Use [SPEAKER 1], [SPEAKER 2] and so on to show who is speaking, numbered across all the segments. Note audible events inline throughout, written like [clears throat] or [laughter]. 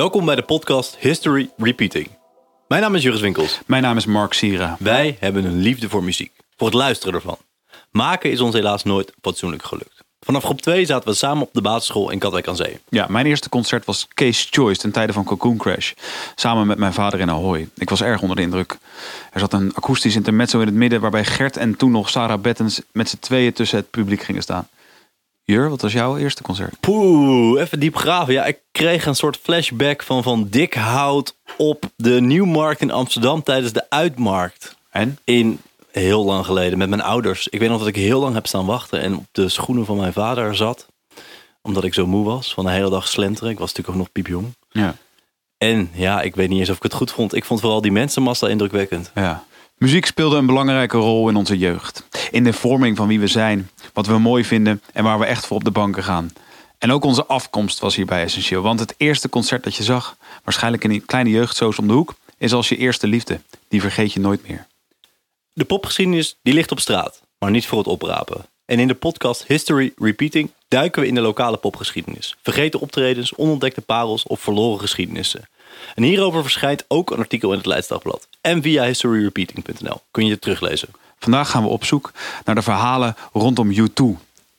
[SPEAKER 1] Welkom bij de podcast History Repeating. Mijn naam is Juris Winkels.
[SPEAKER 2] Mijn naam is Mark Sira.
[SPEAKER 1] Wij hebben een liefde voor muziek, voor het luisteren ervan. Maken is ons helaas nooit fatsoenlijk gelukt. Vanaf groep 2 zaten we samen op de basisschool in Katwijk aan Zee.
[SPEAKER 2] Ja, mijn eerste concert was Case Choice ten tijde van Cocoon Crash. Samen met mijn vader in Ahoy. Ik was erg onder de indruk. Er zat een akoestisch intermezzo in het midden... waarbij Gert en toen nog Sarah Bettens met z'n tweeën tussen het publiek gingen staan. Jur, wat was jouw eerste concert?
[SPEAKER 1] Poeh, even diep graven. Ja, ik kreeg een soort flashback van Van Dik Hout op de Nieuwmarkt in Amsterdam tijdens de Uitmarkt.
[SPEAKER 2] En?
[SPEAKER 1] In heel lang geleden met mijn ouders. Ik weet nog dat ik heel lang heb staan wachten en op de schoenen van mijn vader zat. Omdat ik zo moe was van de hele dag slenteren. Ik was natuurlijk ook nog piepjong.
[SPEAKER 2] Ja.
[SPEAKER 1] En ja, ik weet niet eens of ik het goed vond. Ik vond vooral die mensenmassa indrukwekkend.
[SPEAKER 2] ja. Muziek speelde een belangrijke rol in onze jeugd. In de vorming van wie we zijn, wat we mooi vinden en waar we echt voor op de banken gaan. En ook onze afkomst was hierbij essentieel. Want het eerste concert dat je zag, waarschijnlijk in een kleine jeugdsoos om de hoek, is als je eerste liefde. Die vergeet je nooit meer.
[SPEAKER 1] De popgeschiedenis die ligt op straat, maar niet voor het oprapen. En in de podcast History Repeating duiken we in de lokale popgeschiedenis. Vergeten optredens, onontdekte parels of verloren geschiedenissen. En hierover verschijnt ook een artikel in het Leidsdagblad. En via historyrepeating.nl kun je het teruglezen.
[SPEAKER 2] Vandaag gaan we op zoek naar de verhalen rondom U2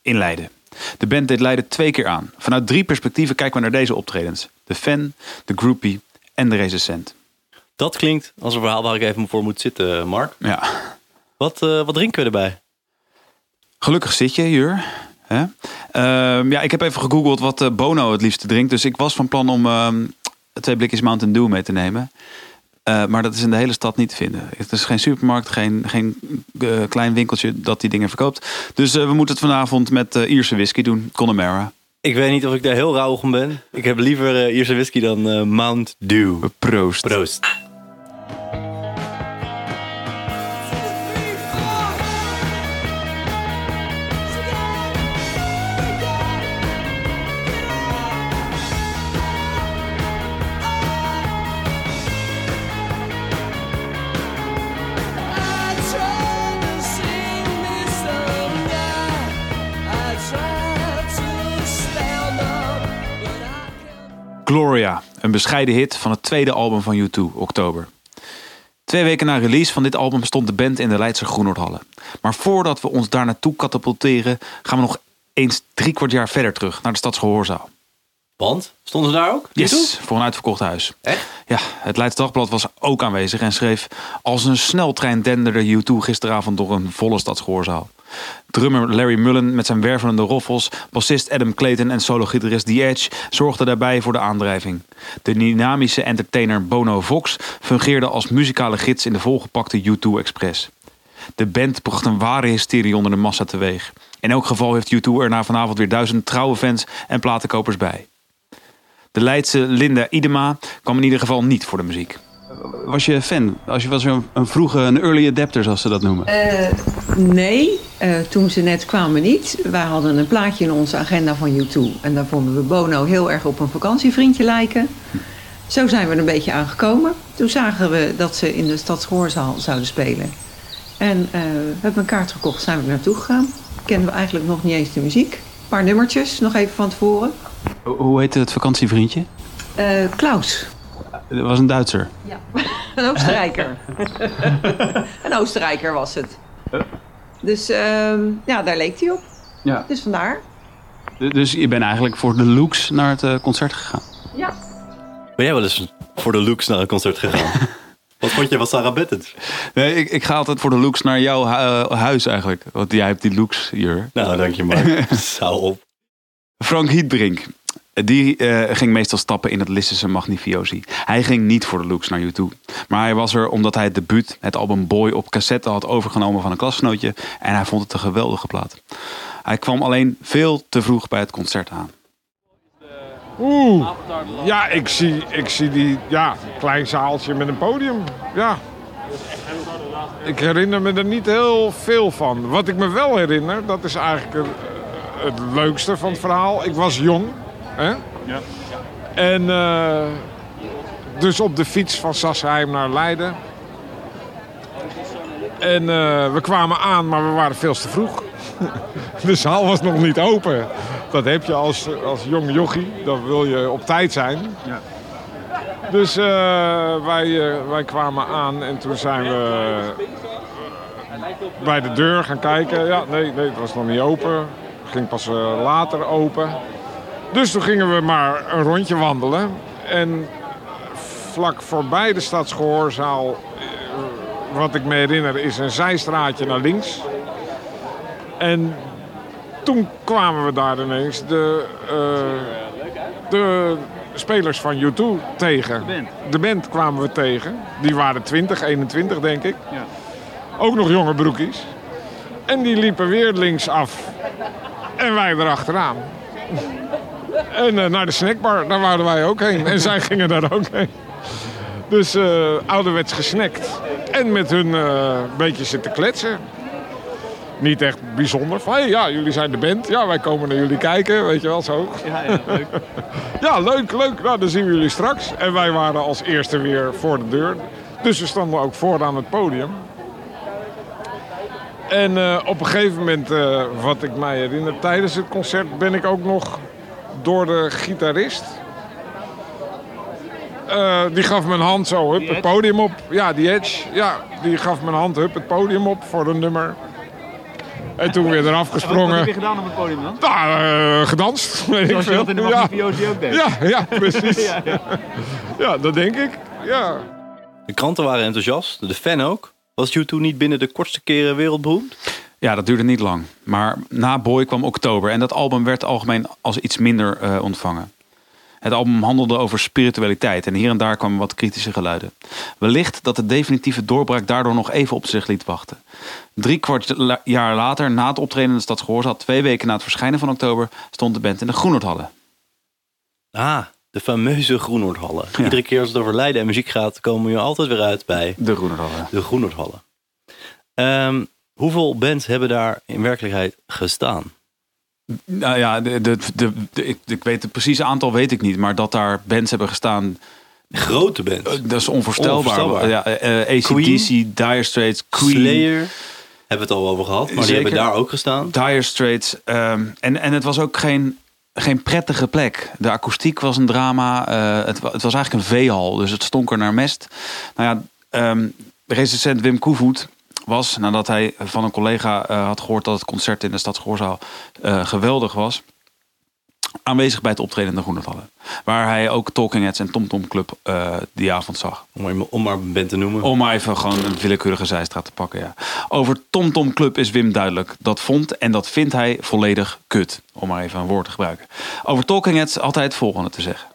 [SPEAKER 2] in Leiden. De band deed Leiden twee keer aan. Vanuit drie perspectieven kijken we naar deze optredens. De fan, de groupie en de recensent.
[SPEAKER 1] Dat klinkt als een verhaal waar ik even voor moet zitten, Mark.
[SPEAKER 2] Ja,
[SPEAKER 1] Wat, eh, wat drinken we erbij?
[SPEAKER 2] gelukkig zit je, Jur. Ehm, ja, ik heb even gegoogeld wat eh, Bono het liefste drinkt. Dus ik was van plan om ehm, twee blikjes Mountain Dew mee te nemen. Eh, maar dat is in de hele stad niet te vinden. Het is geen supermarkt, geen, geen eh, klein winkeltje dat die dingen verkoopt. Dus eh, we moeten het vanavond met Ierse whisky doen. Connemara.
[SPEAKER 1] Ik weet niet of ik daar heel rauw om ben. Ik heb liever Ierse whisky dan Mount Dew.
[SPEAKER 2] Proost.
[SPEAKER 1] Proost.
[SPEAKER 2] Gloria, een bescheiden hit van het tweede album van U2, oktober. Twee weken na release van dit album stond de band in de Leidse Groenoordhallen. Maar voordat we ons daar naartoe katapulteren, gaan we nog eens drie kwart jaar verder terug naar de Stadsgehoorzaal.
[SPEAKER 1] Want? Stonden ze daar ook?
[SPEAKER 2] Yes, voor een uitverkocht huis.
[SPEAKER 1] Echt?
[SPEAKER 2] Ja, het Leids Dagblad was ook aanwezig en schreef... als een sneltrein denderde U2 gisteravond door een volle stadsgehoorzaal. Drummer Larry Mullen met zijn wervelende roffels... bassist Adam Clayton en solo-gitarist The Edge... zorgden daarbij voor de aandrijving. De dynamische entertainer Bono Vox... fungeerde als muzikale gids in de volgepakte U2 Express. De band bracht een ware hysterie onder de massa teweeg. In elk geval heeft U2 er na vanavond weer duizend trouwe fans en platenkopers bij. De Leidse Linda Idema kwam in ieder geval niet voor de muziek. Was je fan? Als je was een, een vroege, een early adapter zoals ze dat noemen.
[SPEAKER 3] Eh, nee, eh, toen ze net kwamen niet. Wij hadden een plaatje in onze agenda van U2. En daar vonden we Bono heel erg op een vakantievriendje lijken. Zo zijn we er een beetje aangekomen. Toen zagen we dat ze in de Stadsgehoorzaal zouden spelen. En eh, we hebben een kaart gekocht, zijn we naartoe gegaan. Kennen we eigenlijk nog niet eens de muziek. Een paar nummertjes, nog even van tevoren.
[SPEAKER 2] Hoe heette het vakantievriendje?
[SPEAKER 3] Klaus.
[SPEAKER 2] Dat was een Duitser.
[SPEAKER 3] Ja, [laughs] een Oostenrijker. [laughs] een Oostenrijker was het. Dus ehm, ja, daar leek hij op.
[SPEAKER 2] Ja.
[SPEAKER 3] Dus vandaar.
[SPEAKER 2] Dus je bent eigenlijk voor de looks naar het eh, concert gegaan.
[SPEAKER 3] Ja.
[SPEAKER 1] Ben jij wel eens voor de looks naar een concert gegaan? [laughs] Wat vond je van Sarah Bettens?
[SPEAKER 2] Nee, ik, ik ga altijd voor de looks naar jouw hu- huis eigenlijk. Want jij hebt die looks hier.
[SPEAKER 1] Nou, dank je Mark. Zou op.
[SPEAKER 2] Frank Hietbrink. Die eh, ging meestal stappen in het Lissische Magnifiosi. Hij ging niet voor de looks naar U2. Maar hij was er omdat hij het debuut, het album Boy, op cassette had overgenomen van een klasgenootje. En hij vond het een geweldige plaat. Hij kwam alleen veel te vroeg bij het concert aan.
[SPEAKER 4] Oeh, ja, ik zie, ik zie die, ja, klein zaaltje met een podium. Ja. Ik herinner me er niet heel veel van. Wat ik me wel herinner, dat is eigenlijk het leukste van het verhaal. Ik was jong, hè?
[SPEAKER 2] Ja.
[SPEAKER 4] En eh, dus op de fiets van Sassheim naar Leiden. En eh, we kwamen aan, maar we waren veel te vroeg. [laughs] De zaal was nog niet open. Dat heb je als, als jong jochie. Dan wil je op tijd zijn.
[SPEAKER 2] Ja.
[SPEAKER 4] Dus eh, wij, wij kwamen aan en toen zijn we bij de deur gaan kijken. Ja, nee, nee, het was nog niet open. Het ging pas later open. Dus toen gingen we maar een rondje wandelen. En vlak voorbij de Stadsgehoorzaal, eh, wat ik me herinner, is een zijstraatje naar links. En toen kwamen we daar ineens de, eh, de spelers van U2 tegen.
[SPEAKER 2] band.
[SPEAKER 4] De band kwamen we tegen. Die waren 20, 21 denk ik. Ook nog jonge broekies. En die liepen weer links af. En wij erachteraan. En eh, naar de snackbar, daar wouden wij ook heen. En zij gingen daar ook heen. Dus eh ouderwets gesnackt. En met hun eh, een beetje zitten kletsen. Niet echt bijzonder. Van, hey, ja, jullie zijn de band. Ja, wij komen naar jullie kijken. Weet je wel, zo.
[SPEAKER 2] Ja, ja, leuk. [laughs]
[SPEAKER 4] Ja, leuk, leuk. Nou, dan zien we jullie straks. En wij waren als eerste weer voor de deur. Dus we stonden ook vooraan het podium. En eh, op een gegeven moment, eh, wat ik mij herinner, tijdens het concert ben ik ook nog door de gitarist. Eh, die gaf me een hand zo, hup, het podium op. Ja, die Edge. Ja, die gaf me een hand, hup, het podium op voor een nummer. En toen weer eraf
[SPEAKER 2] Wat
[SPEAKER 4] gesprongen.
[SPEAKER 2] heb je gedaan op het podium dan?
[SPEAKER 4] Nou, eh, gedanst. [laughs] Weet ik
[SPEAKER 2] Zoals je
[SPEAKER 4] veel.
[SPEAKER 2] dat in de
[SPEAKER 4] ja.
[SPEAKER 2] ook deed.
[SPEAKER 4] Ja, ja, [laughs] precies.
[SPEAKER 2] Ja, ja.
[SPEAKER 4] Ja, dat denk ik. Ja.
[SPEAKER 1] De kranten waren enthousiast, de fan ook. Was U2 niet binnen de kortste keren wereldberoemd?
[SPEAKER 2] Ja, dat duurde niet lang. Maar na Boy kwam oktober en dat album werd algemeen als iets minder eh, ontvangen. Het album handelde over spiritualiteit en hier en daar kwamen wat kritische geluiden. Wellicht dat de definitieve doorbraak daardoor nog even op zich liet wachten. Drie kwart la- jaar later, na het optreden in de Stadsgehoorzaal, twee weken na het verschijnen van oktober, stond de band in de Groenhoordhallen.
[SPEAKER 1] Ah, de fameuze Groenoordhallen. Iedere keer als het over Leiden en muziek gaat, komen we altijd weer uit bij
[SPEAKER 2] De Groenhoordhallen.
[SPEAKER 1] de Groenoordhallen. Ehm, hoeveel bands hebben daar in werkelijkheid gestaan?
[SPEAKER 2] Nou ja, de, de, de, ik, ik weet het precieze aantal weet ik niet, maar dat daar bands hebben gestaan,
[SPEAKER 1] Grote bands.
[SPEAKER 2] eh, dat is onvoorstelbaar.
[SPEAKER 1] Onvoorstelbaar.
[SPEAKER 2] Ja, eh, eh, ACDC, Dire Straits, Queen,
[SPEAKER 1] Slayer hebben we het al over gehad, maar die hebben daar ook gestaan.
[SPEAKER 2] Dire Straits. ehm, en, en het was ook geen, geen prettige plek. De akoestiek was een drama. het, het was eigenlijk een veehal, dus het stonk er naar mest. Nou ja, de recensent Wim Koevoet was, nadat hij van een collega eh, had gehoord dat het concert in de Stadsgehoorzaal eh geweldig was, aanwezig bij het optreden in de Groenenvallen. Waar hij ook Talking Heads en Tom Tom Club eh, die avond zag.
[SPEAKER 1] Om maar, om maar een band te noemen.
[SPEAKER 2] Om maar even gewoon een willekeurige zijstraat te pakken, ja. Over Tom Tom Club is Wim duidelijk. Dat vond en dat vindt hij volledig kut. Om maar even een woord te gebruiken. Over Talking Heads had hij het volgende te zeggen.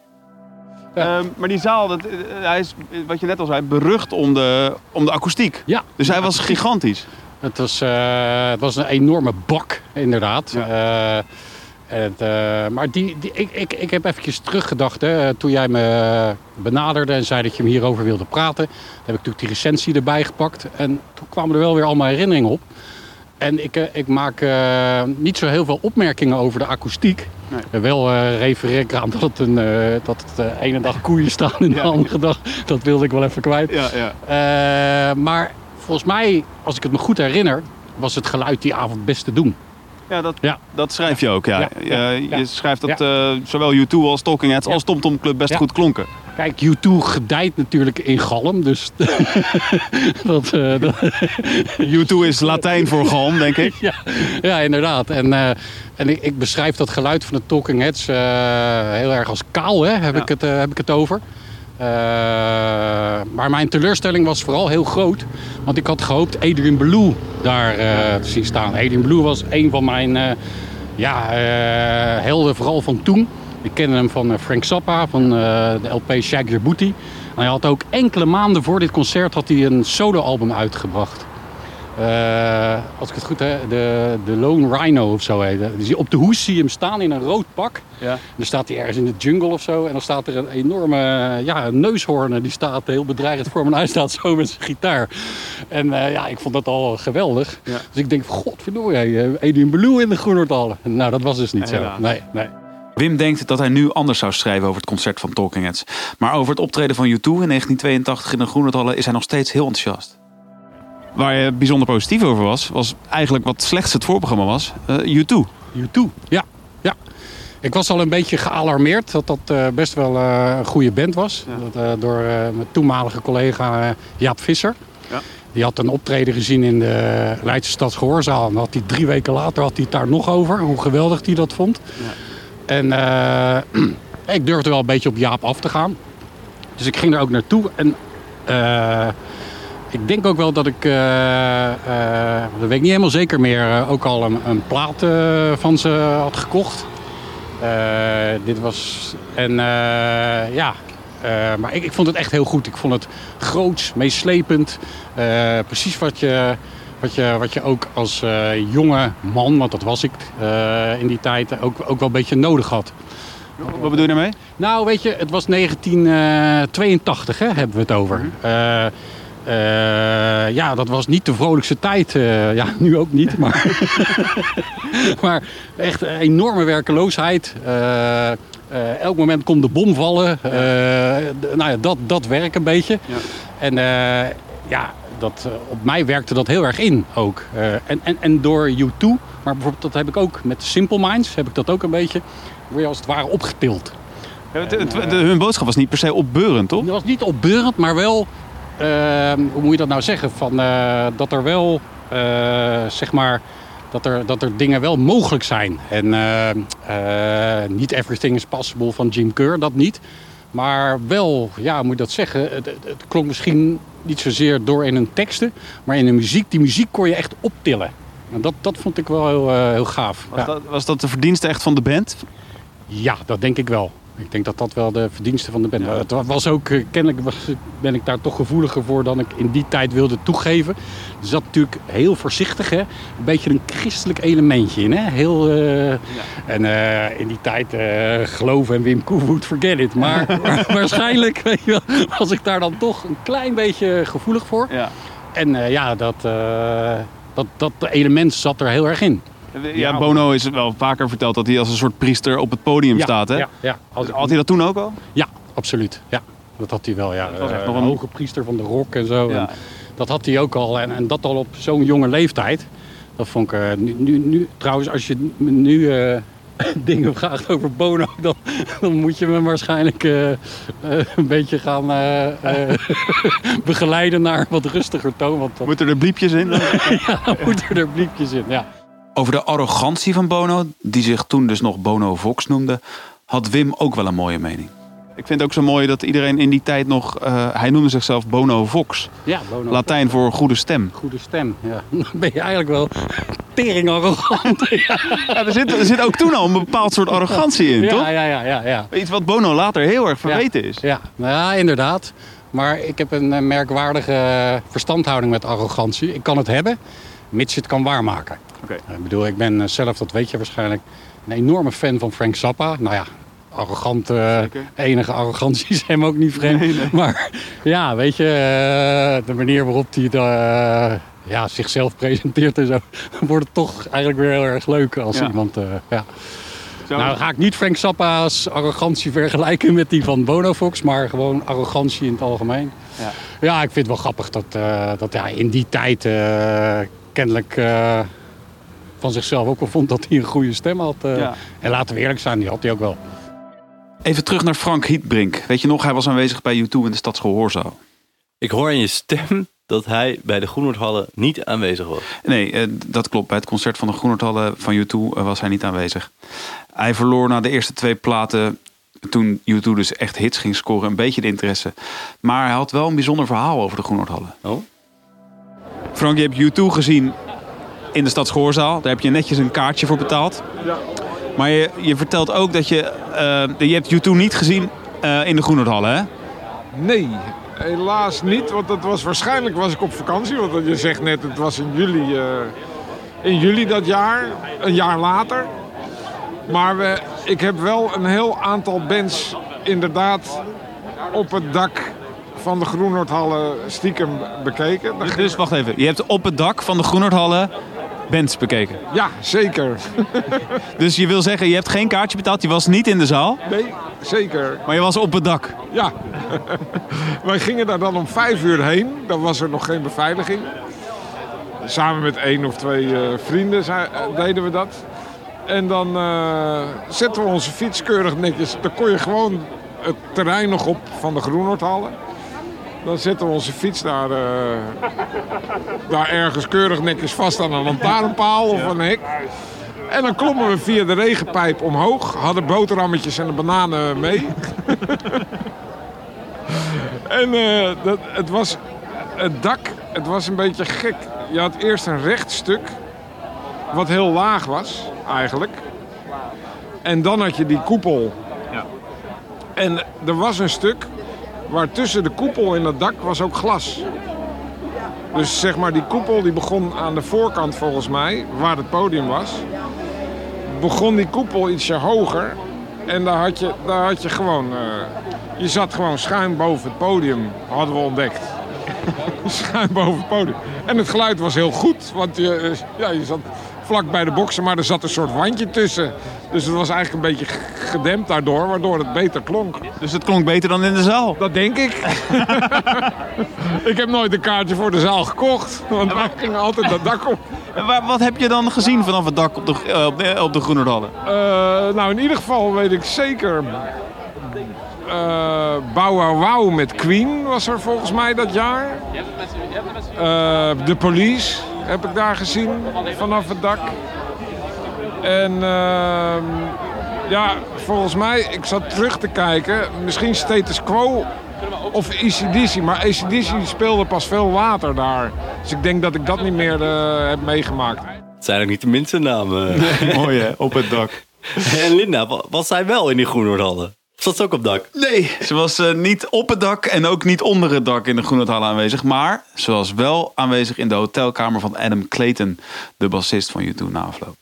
[SPEAKER 5] Ehm, maar die zaal, dat, eh, hij is, wat je net al zei, berucht om de, om de akoestiek.
[SPEAKER 6] Ja.
[SPEAKER 5] Dus hij was gigantisch.
[SPEAKER 6] Het was, eh, het was een enorme bak, inderdaad. Eh, het, maar die, die, ik, ik, ik heb eventjes teruggedacht. Hè, toen jij me benaderde en zei dat je me hierover wilde praten. Dan heb ik natuurlijk die recensie erbij gepakt. En toen kwamen er wel weer allemaal herinneringen op. En ik, ik maak niet zo heel veel opmerkingen over de akoestiek.
[SPEAKER 5] Nee.
[SPEAKER 6] Wel eh, refereer ik aan dat het, een, eh, dat het de ene dag koeien staan en de
[SPEAKER 5] Ja.
[SPEAKER 6] andere dag. Dat wilde ik wel even kwijt.
[SPEAKER 5] Ja, ja.
[SPEAKER 6] Maar volgens mij, als ik het me goed herinner, was het geluid die avond best te doen.
[SPEAKER 5] Ja, dat,
[SPEAKER 6] Ja.
[SPEAKER 5] dat schrijf je ook. Ja. Eh. Je schrijft dat eh, zowel U2 als Talking Heads als Tom Tom Club best goed klonken.
[SPEAKER 6] Kijk, U2 gedijt natuurlijk in galm, dus [laughs] dat, eh, dat-
[SPEAKER 5] U2 is Latijn voor galm, denk ik. [laughs]
[SPEAKER 6] ja, ja, inderdaad. En, eh, en ik, ik beschrijf dat geluid van de Talking Heads eh, heel erg als kaal, hè, heb,
[SPEAKER 5] Ja.
[SPEAKER 6] ik, het, eh, heb ik het over. Eh, maar mijn teleurstelling was vooral heel groot. Want ik had gehoopt Adrian Blue daar eh, te zien staan. Adrian Blue was een van mijn eh, ja, helden, vooral van toen. Ik kende hem van Frank Zappa, van de LP Shag Your Booty. En hij had ook enkele maanden voor dit concert had hij een soloalbum uitgebracht. Eh, als ik het goed heb, de, de Lone Rhino of zo heet. Dus op de hoes zie je hem staan in een rood pak.
[SPEAKER 5] Ja.
[SPEAKER 6] Dan staat hij ergens in de jungle of zo. En dan staat er een enorme ja, een neushoorn. Die staat heel bedreigend voor me. En hij staat zo met zijn gitaar. En eh, ja, ik vond dat al geweldig.
[SPEAKER 5] Ja.
[SPEAKER 6] Dus ik denk, godverdorie, hey, Adrian Blue in de Groenhoordhallen. Nou, dat was dus niet zo. Nee, nee.
[SPEAKER 2] Wim denkt dat hij nu anders zou schrijven over het concert van Talking Heads. Maar over het optreden van U2 in 1982 in de Groenhoordhallen is hij nog steeds heel enthousiast.
[SPEAKER 5] Waar je bijzonder positief over was, was eigenlijk wat slechts het voorprogramma was. eh, U2.
[SPEAKER 6] U2, ja. ja. ik was al een beetje gealarmeerd dat dat eh, best wel eh, een goede band was. Dat, eh, door mijn toenmalige collega Jaap Visser.
[SPEAKER 5] Ja.
[SPEAKER 6] Die had een optreden gezien in de Leidse Stadsgehoorzaal. En had hij drie weken later had hij het daar nog over. Hoe geweldig hij dat vond. En eh, [clears throat] ik durfde wel een beetje op Jaap af te gaan. Dus ik ging er ook naartoe. En ik denk ook wel dat ik, eh, eh, dat weet ik niet helemaal zeker meer, eh, ook al een, een plaat van ze had gekocht. Dit was, en ja, maar ik, ik vond het echt heel goed. Ik vond het groots, meeslepend. Precies wat je, wat, je, wat je ook als jonge man, want dat was ik in die tijd, ook, ook wel een beetje nodig had.
[SPEAKER 5] Wat bedoel je daarmee?
[SPEAKER 6] Nou, weet je, het was 1982, hè, hebben we het over. Eh, eh, ja, dat was niet de vrolijkste tijd. eh, ja, [laughs] nu ook niet, maar, [laughs] maar echt een enorme werkeloosheid. Eh, elk moment kon de bom vallen. Nou ja, dat, dat werk een beetje.
[SPEAKER 5] Ja.
[SPEAKER 6] En ja, dat, op mij werkte dat heel erg in ook. En, en, en door U2, maar bijvoorbeeld dat heb ik ook met Simple Minds, heb ik dat ook een beetje. Word je als het ware opgetild.
[SPEAKER 5] Ja, het- het- de- hun boodschap was niet per se opbeurend, toch?
[SPEAKER 6] Het was niet opbeurend, maar wel, hoe moet je dat nou zeggen? Van, eh, dat er wel, eh, zeg maar, dat er, dat er dingen wel mogelijk zijn. En eh, niet everything is possible van Jim Kerr, dat niet. Maar wel, ja, hoe moet je dat zeggen? Het, klonk misschien niet zozeer door in hun teksten, maar in de muziek. Die muziek kon je echt optillen. En dat, dat vond ik wel heel, heel gaaf.
[SPEAKER 5] Was,
[SPEAKER 6] Ja.
[SPEAKER 5] dat, was dat de verdienste echt van de band?
[SPEAKER 6] Ja, dat denk ik wel. Ik denk dat dat wel de verdienste van de band was. Het wa- was ook, eh, kennelijk was, ben ik daar toch gevoeliger voor dan ik in die tijd wilde toegeven. Er zat natuurlijk heel voorzichtig, hè? een beetje een christelijk elementje in. Hè? Heel, eh, En eh, in die tijd eh geloven en Wim Koevoet, forget it. Maar, [laughs] waarschijnlijk weet je wel, was ik daar dan toch een klein beetje gevoelig voor.
[SPEAKER 5] Ja.
[SPEAKER 6] En ja, dat, dat, dat element zat er heel erg in.
[SPEAKER 5] Ja, Bono is wel vaker verteld dat hij als een soort priester op het podium
[SPEAKER 6] Ja,
[SPEAKER 5] staat, hè?
[SPEAKER 6] Ja, ja.
[SPEAKER 5] Had hij dat toen ook al?
[SPEAKER 6] Ja, absoluut. Ja, dat had hij wel. Ja.
[SPEAKER 5] was echt
[SPEAKER 6] Eh,
[SPEAKER 5] nog
[SPEAKER 6] een hoge priester van de rock en zo.
[SPEAKER 5] Ja.
[SPEAKER 6] En dat had hij ook al. En, en dat al op zo'n jonge leeftijd. Dat vond ik... eh, nu, nu, nu, trouwens, als je nu eh, [laughs] dingen vraagt over Bono... [laughs] Dan, dan moet je me waarschijnlijk een beetje gaan [laughs] begeleiden naar een wat rustiger toon. Want dat,
[SPEAKER 5] Moeten er bliepjes in?
[SPEAKER 6] ja, moeten er bliepjes in. Ja.
[SPEAKER 2] Over de arrogantie van Bono, die zich toen dus nog Bono Vox noemde, had Wim ook wel een mooie mening.
[SPEAKER 5] Ik vind het ook zo mooi dat iedereen in die tijd nog... eh, hij noemde zichzelf Bono Vox.
[SPEAKER 6] Ja, Bono.
[SPEAKER 5] Latijn voor goede stem.
[SPEAKER 6] Goede stem. Ja. [laughs] Dan ben je eigenlijk wel tering arrogant. ja. [laughs]
[SPEAKER 5] Ja, er, zit, er zit ook toen al een bepaald soort arrogantie in, toch?
[SPEAKER 6] Ja, ja, ja, ja, ja.
[SPEAKER 5] Iets wat Bono later heel erg verweten is.
[SPEAKER 6] Ja, nou ja, inderdaad. Maar ik heb een eh, merkwaardige verstandhouding met arrogantie. Ik kan het hebben, mits je het kan waarmaken.
[SPEAKER 5] Oké.
[SPEAKER 6] Ik bedoel, ik ben eh, zelf, dat weet je waarschijnlijk, een enorme fan van Frank Zappa. Nou ja, arrogant, eh, enige arrogantie [laughs] is hem ook niet vreemd. Maar ja, weet je, eh, de manier waarop hij eh, ja, zichzelf presenteert en zo, [laughs] wordt het toch eigenlijk weer heel erg leuk als
[SPEAKER 5] Ja.
[SPEAKER 6] iemand... eh, ja.
[SPEAKER 5] Zo-
[SPEAKER 6] Nou ga ik niet Frank Zappa's arrogantie vergelijken met die van Bono Fox, maar gewoon arrogantie in het algemeen.
[SPEAKER 5] Ja.
[SPEAKER 6] Ja, ik vind het wel grappig dat, eh, dat ja, in die tijd eh, kennelijk eh, van zichzelf ook wel vond dat hij een goede stem had. eh.
[SPEAKER 5] Ja.
[SPEAKER 6] En laten we eerlijk zijn, die had hij ook wel.
[SPEAKER 2] Even terug naar Frank Hietbrink. Weet je nog, hij was aanwezig bij U2 in de Stadsgehoorzaal.
[SPEAKER 1] Ik hoor in je stem dat hij bij de Groenhoordhallen niet aanwezig was.
[SPEAKER 2] Nee, eh, dat klopt. Bij het concert van de Groenertallen van U2 eh, was hij niet aanwezig. Hij verloor na de eerste twee platen, toen U2 dus echt hits ging scoren, een beetje de interesse. Maar hij had wel een bijzonder verhaal over de Groenertallen.
[SPEAKER 1] Oh?
[SPEAKER 2] Frank, je hebt U2 gezien in de Stadsgehoorzaal. Daar heb je netjes een kaartje voor betaald.
[SPEAKER 4] Ja.
[SPEAKER 2] Maar je, je vertelt ook dat je... eh, je hebt U2 niet gezien eh, in de Groenertallen, hè?
[SPEAKER 4] Nee, helaas niet. Want dat was, waarschijnlijk was ik op vakantie. Want je zegt net, het was in juli, eh, in juli dat jaar. Een jaar later. Maar we, ik heb wel een heel aantal bands inderdaad op het dak van de Groenhoordhallen stiekem bekeken. Dat-
[SPEAKER 2] Dus wacht even. Je hebt op het dak van de Groenertallen bands bekeken.
[SPEAKER 4] Ja, zeker. [laughs]
[SPEAKER 2] Dus je wil zeggen, je hebt geen kaartje betaald. Je was niet in de zaal,
[SPEAKER 4] Nee, zeker.
[SPEAKER 2] maar je was op het dak.
[SPEAKER 4] Ja. [laughs] Wij gingen daar dan om vijf uur heen. Dan was er nog geen beveiliging. Samen met één of twee eh, vrienden eh, deden we dat. En dan eh, zetten we onze fiets keurig netjes. Dan kon je gewoon het terrein nog op van de Groenhoordhallen. Dan zetten we onze fiets daar, eh, daar ergens keurig netjes vast aan een lantaarnpaal of een hek. En dan klommen we via de regenpijp omhoog. Hadden boterhammetjes en de bananen mee. [laughs] en eh, dat, het was het dak, het was een beetje gek. Je had eerst een recht stuk, wat heel laag was eigenlijk. En dan had je die koepel. En er was een stuk waar tussen de koepel en het dak was ook glas. Dus zeg maar, die koepel die begon aan de voorkant volgens mij, waar het podium was. Begon die koepel ietsje hoger. En daar had je, daar had je gewoon... eh, je zat gewoon schuin boven het podium, hadden we ontdekt. [laughs] schuin boven het podium. En het geluid was heel goed, want je, eh, ja, je zat vlak bij de boksen, maar er zat een soort wandje tussen. Dus het was eigenlijk een beetje gedempt daardoor, waardoor het beter klonk.
[SPEAKER 2] Dus het klonk beter dan in de zaal.
[SPEAKER 4] Dat denk ik. [laughs] ik heb nooit een kaartje voor de zaal gekocht, want wij gingen altijd dat dak op.
[SPEAKER 2] Wat heb je dan gezien vanaf het dak op de, eh, op de, op de Groenerdallen?
[SPEAKER 4] Eh, nou, in ieder geval weet ik zeker. Bow Wow Wow met Queen was er volgens mij dat jaar. De Police heb ik daar gezien vanaf het dak. En ehm, ja, volgens mij, ik zat terug te kijken, misschien Status Quo of ACDC. Maar ACDC speelde pas veel later daar. Dus ik denk dat ik dat niet meer eh, heb meegemaakt.
[SPEAKER 1] Het zijn ook niet de minste namen. [laughs]
[SPEAKER 2] Mooi hè, op het dak.
[SPEAKER 1] En Linda, wa- was zij wel in die Groenhoordhallen? Of zat ze ook op dak?
[SPEAKER 2] Nee, ze was eh, niet op het dak en ook niet onder het dak in de Groenendallen aanwezig. Maar ze was wel aanwezig in de hotelkamer van Adam Clayton, de bassist van U2 na afloop.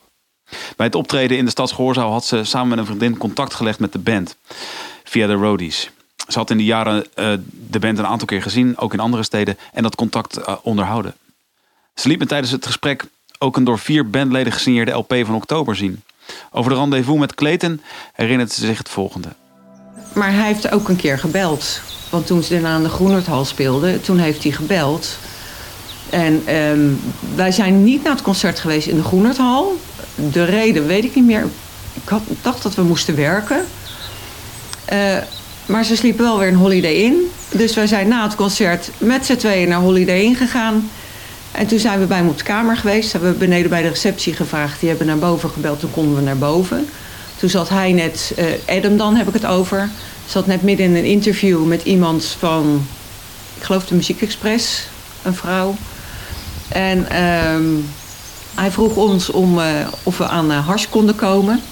[SPEAKER 2] Bij het optreden in de Stadsgehoorzaal had ze samen met een vriendin contact gelegd met de band via de roadies. Ze had in die jaren eh, de band een aantal keer gezien, ook in andere steden, en dat contact eh, onderhouden. Ze liet me tijdens het gesprek ook een door vier bandleden gesigneerde LP van oktober zien. Over de rendezvous met Clayton herinnert ze zich het volgende.
[SPEAKER 3] Maar hij heeft ook een keer gebeld. Want toen ze daarna aan de Groenerdhal speelden, toen heeft hij gebeld. En ehm, wij zijn niet naar het concert geweest in de Groenerdhal. De reden weet ik niet meer. Ik had, dacht dat we moesten werken. Eh, maar ze sliepen wel weer een Holiday in. Dus wij zijn na het concert met z'n tweeën naar Holiday Inn gegaan. En toen zijn we bij hem op de kamer geweest. Hebben beneden bij de receptie gevraagd. Die hebben naar boven gebeld. Toen konden we naar boven. Toen zat hij net, eh, Adam dan heb ik het over. Zat net midden in een interview met iemand van, ik geloof de Muziek Express, een vrouw. En ehm, hij vroeg ons om, eh, of we aan uh, Hars konden komen.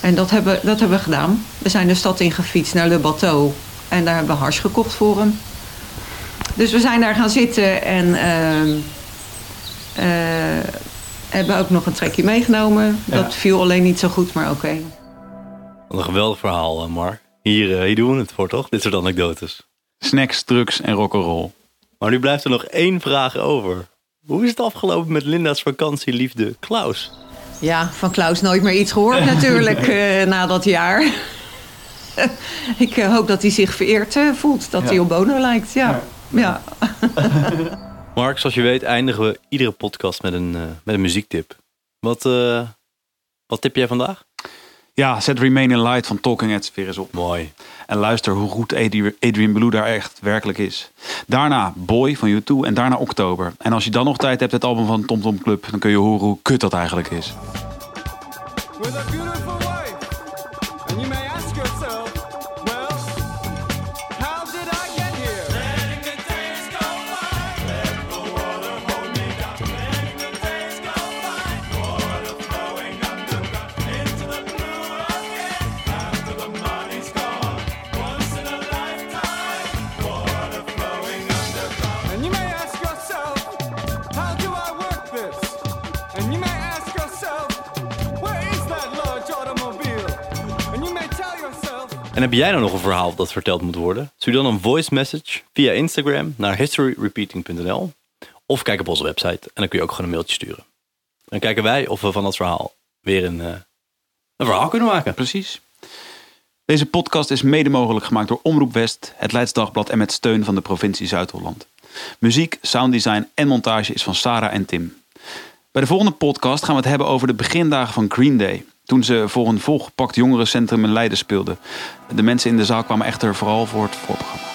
[SPEAKER 3] En dat hebben, dat hebben we gedaan. We zijn de stad ingefietst naar Le Bateau. En daar hebben we Hars gekocht voor hem. Dus we zijn daar gaan zitten en ehm, eh, hebben ook nog een trekje meegenomen. Dat viel alleen niet zo goed, maar oké.
[SPEAKER 1] Wat een geweldig verhaal, eh, Mark. Hier, eh, hier doen we het voor, toch? Dit soort anekdotes.
[SPEAKER 2] Snacks, drugs en rock'n'roll.
[SPEAKER 1] Maar nu blijft er nog één vraag over. Hoe is het afgelopen met Linda's vakantieliefde Klaus?
[SPEAKER 3] Ja, van Klaus nooit meer iets gehoord [laughs] natuurlijk eh, na dat jaar. [laughs] ik hoop dat hij zich vereerd eh, voelt, dat hij op Bono lijkt. Ja. Ja. [laughs]
[SPEAKER 1] Mark, zoals je weet eindigen we iedere podcast met een, eh, met een muziektip. Wat, eh, wat tip jij vandaag?
[SPEAKER 2] Ja, zet Remain in Light van Talking Heads weer eens op.
[SPEAKER 1] Mooi.
[SPEAKER 2] En luister hoe goed Adri- Adrian Blue daar echt werkelijk is. Daarna Boy van U2 en daarna Oktober. En als je dan nog tijd hebt, het album van Tom Tom Club... dan kun je horen hoe kut dat eigenlijk is.
[SPEAKER 1] En heb jij nou nog een verhaal dat verteld moet worden? Stuur dan een voice message via Instagram naar historyrepeating.nl of kijk op onze website en dan kun je ook gewoon een mailtje sturen. Dan kijken wij of we van dat verhaal weer een, eh, een verhaal kunnen maken.
[SPEAKER 2] Precies. Deze podcast is mede mogelijk gemaakt door Omroep West, het Leids Dagblad en met steun van de provincie Zuid-Holland. Muziek, sounddesign en montage is van Sarah en Tim. Bij de volgende podcast gaan we het hebben over de begindagen van Green Day. Toen ze voor een volgepakt jongerencentrum in Leiden speelden. De mensen in de zaal kwamen echter vooral voor het voorprogramma.